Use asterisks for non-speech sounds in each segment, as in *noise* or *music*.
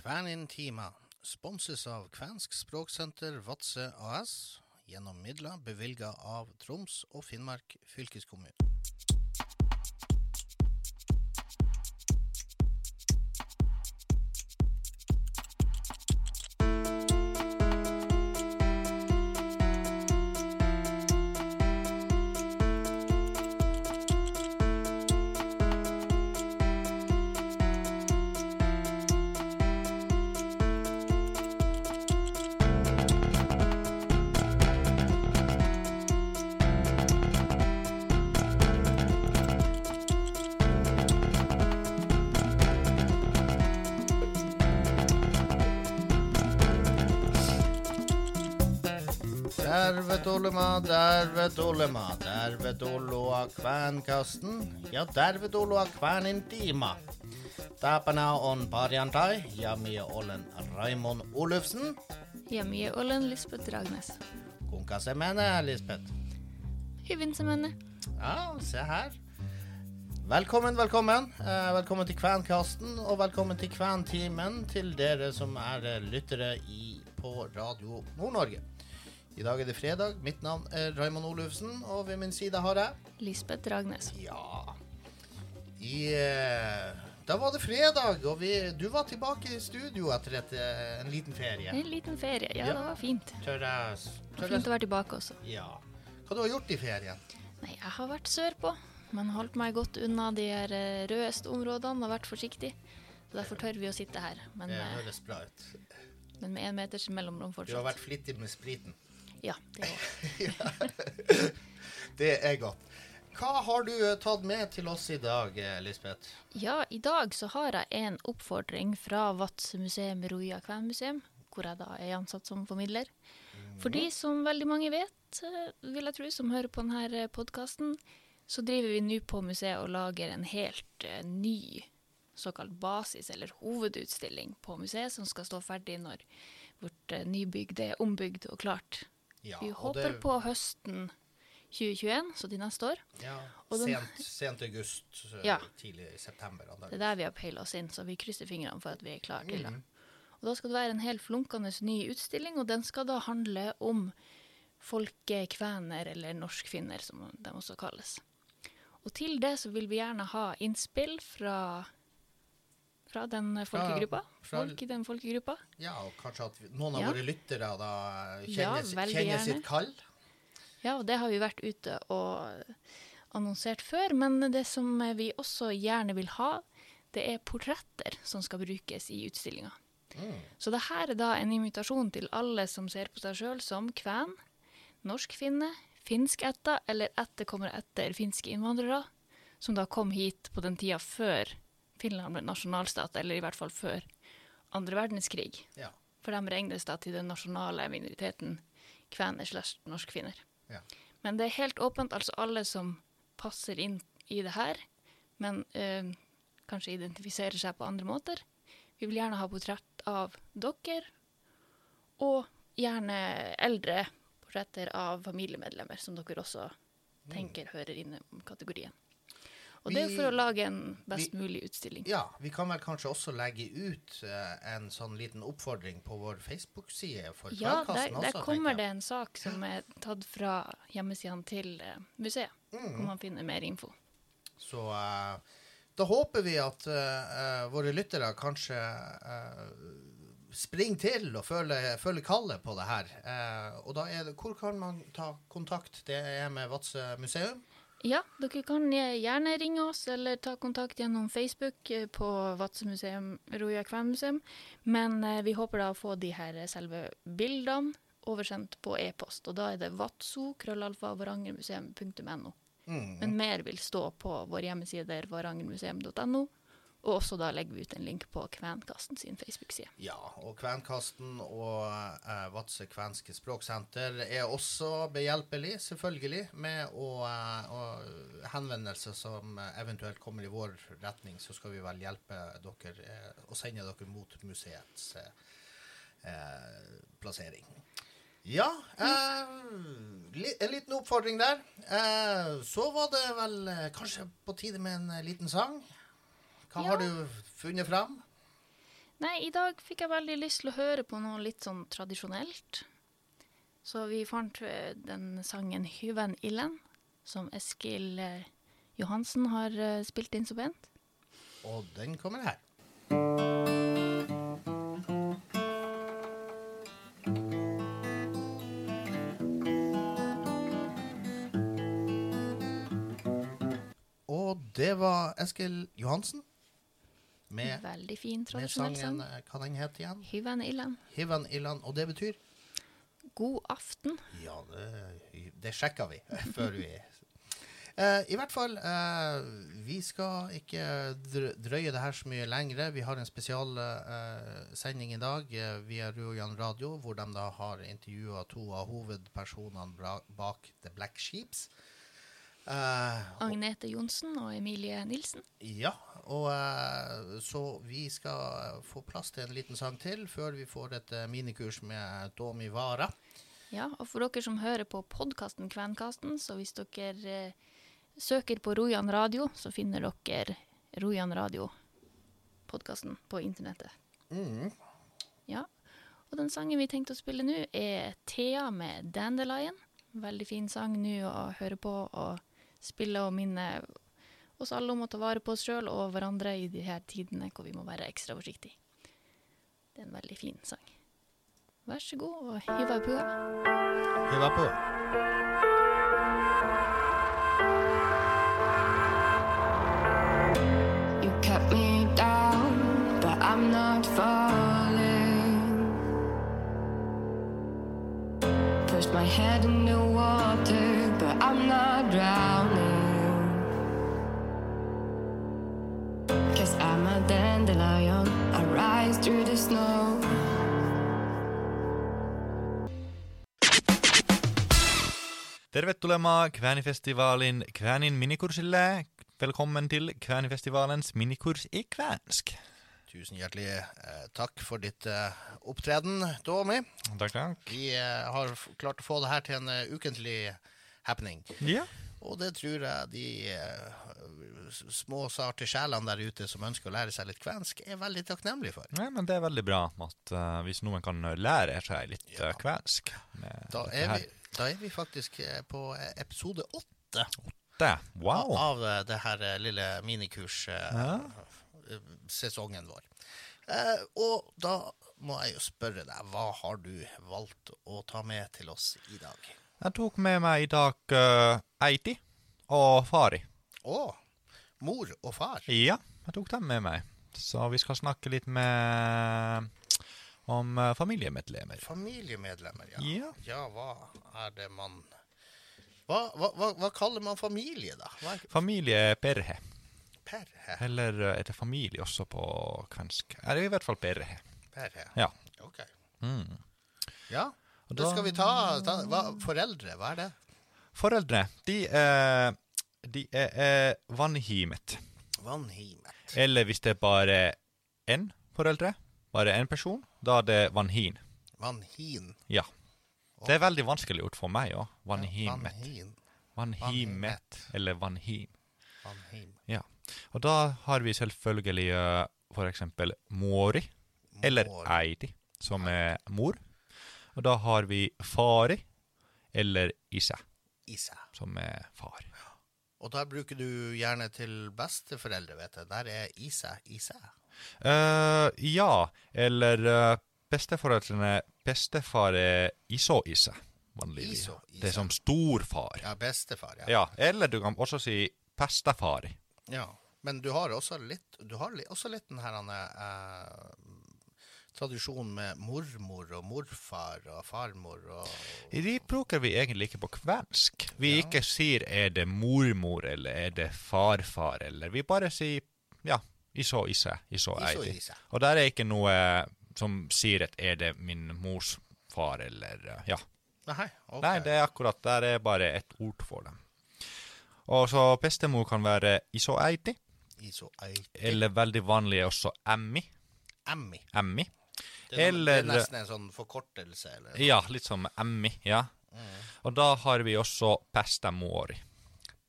Kvænintima sponses av Kvensk språksenter Vadsø AS gjennom midler bevilga av Troms og Finnmark fylkeskommune. Der vet Olema, der vet Olema, der vet Oloa Kvænkasten. Ja, der vet Oloa Kvænintima. Tapana on Parjantai, ja mie olen Raimond Olufsen. Ja, mie Olen Lisbeth Ragnes. Kuinka se menee, Lisbeth? Hyvin se menee. Ja, se her. Velkommen, velkommen. Eh, velkommen til Kvænkasten, og velkommen til Kvæntimen til dere som er eh, lyttere i, på Radio Nord-Norge. I dag er det fredag. Mitt navn er Raimond Olufsen, og ved min side har jeg Lisbeth Ragnes. Ja I eh, Da var det fredag, og vi, du var tilbake i studio etter et, eh, en liten ferie. En liten ferie. Ja, Ja. det var fint. Tør jeg Det tør var fint å være tilbake også. Ja. Hva du har gjort i ferien? Nei, jeg har vært sørpå, men holdt meg godt unna de her eh, rødeste områdene og vært forsiktig. Så derfor tør vi å sitte her, men, Det eh, høres bra ut. men med én meters mellomrom Du har fortsatt. vært flittig med spriten. Ja, det *laughs* òg. Det er godt. Hva har du eh, tatt med til oss i dag, eh, Lisbeth? ja, i dag så har jeg en oppfordring fra Vadsø museum Roja Kvenmuseum, hvor jeg da er ansatt som formidler. Fordi som veldig mange vet, eh, vil jeg tro, som hører på denne podkasten, så driver vi nå på museet og lager en helt ny såkalt basis- eller hovedutstilling på museet, som skal stå ferdig når vårt nybygg er ombygd og klart. Ja, Vi håper det- på høsten 2021, så til neste år. ja, den- sent, sent august, eh, Ja. tidlig september. Det er der vi har peila oss inn, så vi krysser fingrene for at vi er klare til det. Mm. Og da skal det være en helt flunkende ny utstilling, og den skal da handle om folkekvener, eller norskfinner, som de også kalles. Og til det så vil vi gjerne ha innspill fra, fra den folkegruppa. fra- Folk i den folkegruppa. Ja, og kanskje at noen av Ja. våre lyttere da kjenner, Ja, kjenner sitt kall. Ja, og det har vi vært ute og annonsert før, men det som vi også gjerne vil ha, det er portretter som skal brukes i utstillinga. Mm. Så det her er da en invitasjon til alle som ser på seg sjøl som kven, norskfinne, finskætta eller etterkommere etter finske innvandrere, som da kom hit på den tida før Finland ble nasjonalstat, eller i hvert fall før andre verdenskrig. Ja. For de regnes da til den nasjonale minoriteten kvener slash norskfinner. Ja. Men det er helt åpent, altså alle som passer inn i det her, men øh, kanskje identifiserer seg på andre måter. Vi vil gjerne ha portrett av dere, og gjerne eldre portretter av familiemedlemmer, som dere også tenker hører inn i kategorien. Og det er for å lage en best vi- mulig utstilling. ja, vi kan vel kanskje også legge ut eh, en sånn liten oppfordring på vår Facebook-side for Ja, Kveldkasten der, der også, kommer det en sak som er tatt fra hjemmesidene til eh, museet, Mm. hvor man finner mer info. Så uh, da håper vi at uh, våre lyttere kanskje uh, springer til og føler, føler kallet på det her. Eh, og da er det, hvor kan man ta kontakt? Det er med Vadsø museum. Ja, dere kan gjerne ringe oss eller ta kontakt gjennom Facebook eh, på Vadsø museum, Roja Kvenmuseum. Men eh, vi håper da å få de her eh, selve bildene oversendt på e-post. Og da er det vatso, Mm. Men mer vil stå på vår hjemmeside varangermuseum.no. Og også da legger vi ut en link på Kvenkasten sin Facebook-side. Ja, og Kvenkasten og eh, Vadsø kvenske språksenter er også behjelpelig, selvfølgelig, med å, eh, henvendelser som eventuelt kommer i vår retning, så skal vi vel hjelpe dere eh, og sende dere mot museets eh, eh, plassering. Ja, eh, li, en liten oppfordring der. Eh, så var det vel kanskje på tide med en liten sang. Hva Ja. har du funnet fram? Nei, i dag fikk jeg veldig lyst til å høre på noe litt sånn tradisjonelt. Så vi fant eh, den sangen 'Hyven illen', som Eskil eh, Johansen har eh, spilt inn så pent. Og den kommer her. Og det var Eskil Johansen med, Veldig fin tradisjonell sang. eh, Hva den het igjen? 'Hyven Illan. Hyven Illan. Og det betyr God aften. Ja, det, det sjekka vi *laughs* før vi Eh, I hvert fall, eh, vi skal ikke drøye det her så mye lengre. Vi har en spesialsending i dag eh, via Ruoyan Radio, hvor de da har intervjua to av hovedpersonene bak The Black Sheeps. Eh, Agnete Johnsen og Emilie Nilsen. ja, og eh, så vi skal få plass til en liten sang til før vi får et eh, minikurs med Domi Vara. Ja, og for dere som hører på podkasten Kvenkasten, så hvis dere eh, søker på Rojan radio, så finner dere Rojan radio-podkasten på internettet. Mm. Ja. Og den sangen vi tenkte å spille nå, er Thea med 'Dandelion'. Veldig fin sang nå å høre på og spille og minne oss alle om å ta vare på oss sjøl og hverandre i de her tidene hvor vi må være ekstra forsiktige. Det er en veldig fin sang. Vær så god og hiv av pua. Vi var på. Tervetuloa Kvänifestivaalin Kvänin minikurssille. Velkommen til Kväänifestivalens minikurs i kvensk. Tusen hjertelig eh, takk for ditt eh, opptreden, Domi. Takk, takk. Vi eh, har klart å få det her til en uh, ukentlig happening. Ja. Og det tror jeg de eh, små, sarte sjelene der ute som ønsker å lære seg litt kvensk, er veldig takknemlige for. Nei, men det er veldig bra at eh, hvis noen kan lære seg litt Ja. kvensk med Da dette er her. vi, da er vi faktisk eh, på eh, episode åtte åtte. Wow. av eh, det her lille ja. vår. Eh, og da må jeg jo spørre deg, hva har du valgt å ta med til oss i dag? Jeg tok med meg i dag uh, Eiti og Fari. Å, mor og far. Ja, jeg tok dem med meg. Så vi skal snakke litt med om eh, familiemedlemmer. Familiemedlemmer, ja. Ja. Ja, hva er det man hva, hva, hva, kaller man familie, da? Hva er Familie perhe? Eller eh, er det familie også på kvensk? Er det i hvert fall perhe? Perhe. Ja. Ok. Mm. Ja, Og da- skal vi ta, ta hva, Foreldre, hva er det? Foreldre, de er, de er, er vanhimet. Vanhimet. Eller hvis det er bare én foreldre, bare én person, da er det vannhin. Vannhin. Ja. Det er veldig vanskelig gjort for meg òg. Ja, Vannhimet. Vannhin. Vannhimet. Eller vannhim. Vannhim. Ja. Og da har vi selvfølgelig eh, for eksempel mori, eller eidi, som er mor. Og da har vi fari, eller isa, Isa. som er far. Og da bruker du gjerne til besteforeldre, vet jeg. Der er Isa. Isa. Eh, ja, eller uh, besteforeldrene Bestefar er iso-ise, vanligvis. Det er som storfar. Ja, bestefar, ja. Ja, eller du kan også si pestefar. ja. Men du har også litt, du har li, også litt den her eh, tradisjonen med mormor og morfar og farmor og De bruker vi egentlig ikke på kvensk. Vi Ja. ikke sier er det mormor eller er det farfar, eller vi bare sier ja, iso-ise, iso-eidi. Iso-ise. Og der er ikke noe som sier at er det min mors far, eller uh, ja. Nei, okay. Nei, det er akkurat der er bare et ord for dem. Og så bestemor kan være iso-eidi, Iso-eiti. eller veldig vanlig er også emmi. Emmi. Emmi. Det er, Eller- det er nesten en sånn forkortelse, eller? Ja, litt som emmi, ja. Og da har vi også bestemori.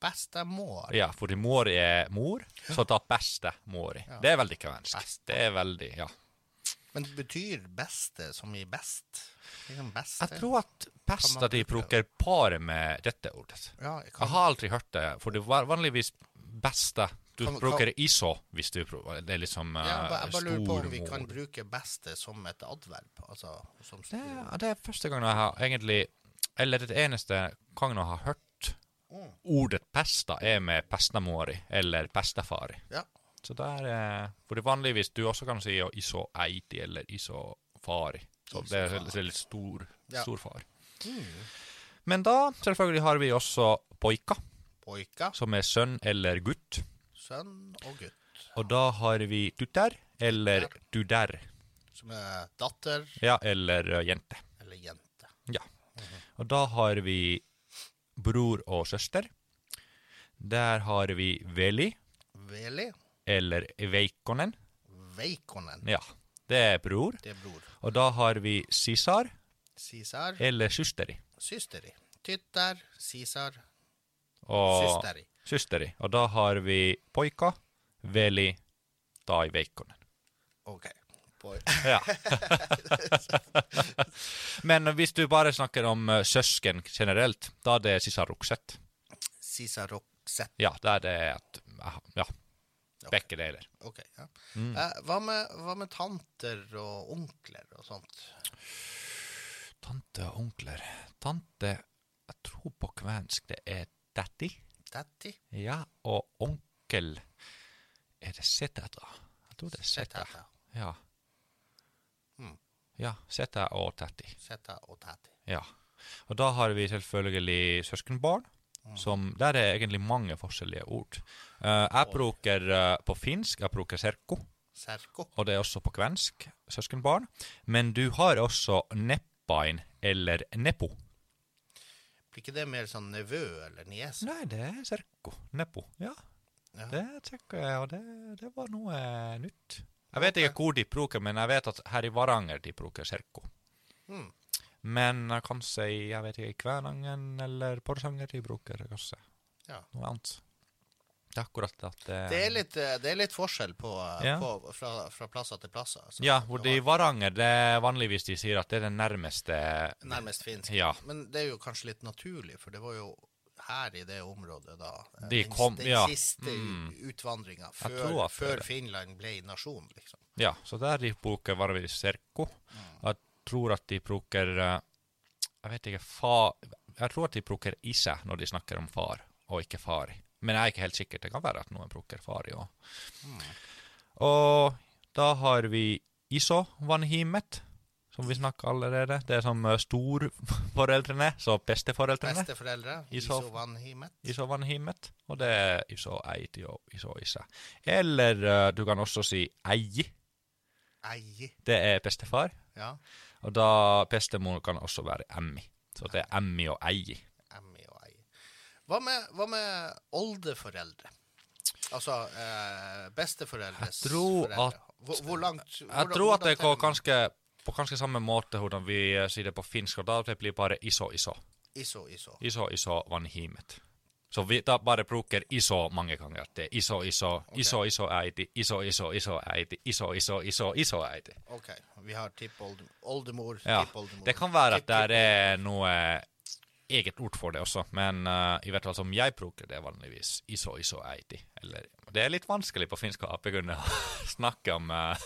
Bestemor. Ja, fordi mori er mor, så da bestemor. Ja. Det er veldig kvensk. Beste. Det er veldig, ja. Men det betyr beste som i best? Liksom beste? Jeg tror at besta man de bruker paret med dette ordet. ja, jeg Jeg har aldri hørt det, for det er vanligvis beste Du Kan- bruker iso hvis du bruker Det er liksom uh, ja, jeg bare lurer på om vi kan bruke beste som et adverb. Altså som Det, det er første gang jeg har egentlig Eller det eneste gangen jeg har hørt Mm. ordet pesta, er med pestamori eller pestafari. Ja. Så er, For det vanligvis du også kan si iso eiti eller iso fari. Så det er, det er litt stor, Ja. stor far. Mm. Men da selvfølgelig har vi også poika, Poika, som er sønn eller gutt. sønn og gutt. Og da har vi tutter eller duder. Som er datter Ja, eller eh, jente. eller jente. Ja. Og da har vi bror og søster. Der har vi veli, Veli. eller Veikonen. Veikonen. Ja, det er bror. Det er bror. Og da har vi sisar, Sisar. eller søsteri. Systeri. Tytter. Sisar. Og Systeri. søsteri. Og da har vi poika, veli, da i veikkonen. OK. Poi- Ja. *laughs* Men hvis du bare snakker om eh, søsken generelt, da er det sisarokset. Sisarokset. Ja, da er det at Ja, Okay. begge deler. OK. Ja. Mm. Eh, hva, med, hva med tanter og onkler og sånt? Tante og onkler. Tante Jeg tror på kvensk det er daddy. Daddy? Ja, og onkel Er det seteta? Jeg tror det er seta. etter, Ja. Ja, seta og tetti. Seta og tetti. Ja. Og da har vi selvfølgelig søskenbarn. Mm. Som, der er egentlig mange forskjellige ord. Uh, jeg bruker uh, på finsk jeg bruker serko, Serko. og det er også på kvensk søskenbarn. Men du har også neppain eller nepo. Blir ikke det mer sånn nevø eller niese? Nei, det er serko. Nepo. Ja, Ja. det jeg, og det, det var noe nytt. Jeg vet ikke hvor de bruker, men jeg vet at her i Varanger de bruker serko. Mm. Men jeg kan si, jeg vet ikke, i Kvænangen eller Porsanger de bruker kanskje Ja. noe annet. Det er akkurat at det, Det er litt, eh, det er litt forskjell på, eh, Ja. på fra, fra plasser til plasser. altså. Ja, hvor det i Varanger, det er vanligvis de sier at det er den nærmeste Nærmest finsk. Ja. Men det er jo kanskje litt naturlig, for det var jo her i det området da De den, kom- den ja, siste mm. utvandringa før, før. Finland ble nasjon, liksom. Ja, så der de bruker varvis serko. Mm. Jeg tror at de bruker eh, Jeg vet ikke fa, Jeg tror at de bruker ise når de snakker om far, og ikke fari. Men jeg er ikke helt sikker. Det kan være at noen bruker fari òg. Mm. Og da har vi iso vanhimet, som vi snakka allerede. Det er som eh, storforeldrene, så besteforeldrene. Besteforeldre, Iso-. Iso og det er iso eiti og iso isa. Eller eh, du kan også si eiji. Eie. Det er bestefar. Ja. Og da bestemor kan også være emmi. Så det er emmi og eiji. Emmi og eie. Hva med, hva med oldeforeldre? Altså eh, besteforeldres Jeg tror foreldre. at- hvor, hvor langt Jeg tror at det går ganske på ganske samme måte hvordan vi eh, sier det på finsk, og da det blir bare iso, iso. Iso, iso. Iso, iso, vanhimet. Så vi da bare bruker iso mange ganger. Det er iso, iso, iso, iso, eiti, iso, iso, iso, eiti, iso, iso, iso, iso, eiti. OK. Vi har tippoldemor, Ja, tippoldemor. det kan være at det er noe eget ord for det også, men uh, i hvert fall som jeg bruker det vanligvis, iso, iso, eiti. Eller, det er litt vanskelig på finsk å begynne å *laughs* snakke om uh,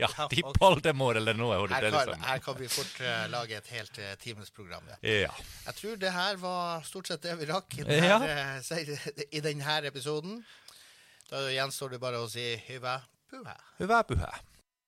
ja, tippoldemor eller noe. Her, er kan, liksom. her kan vi fort uh, lage et helt uh, timesprogram. Ja. Jeg tror det her var stort sett det vi rakk i Ja. denne, i denne episoden. Da gjenstår det bare å si hyva puha. Hyvää pyhää.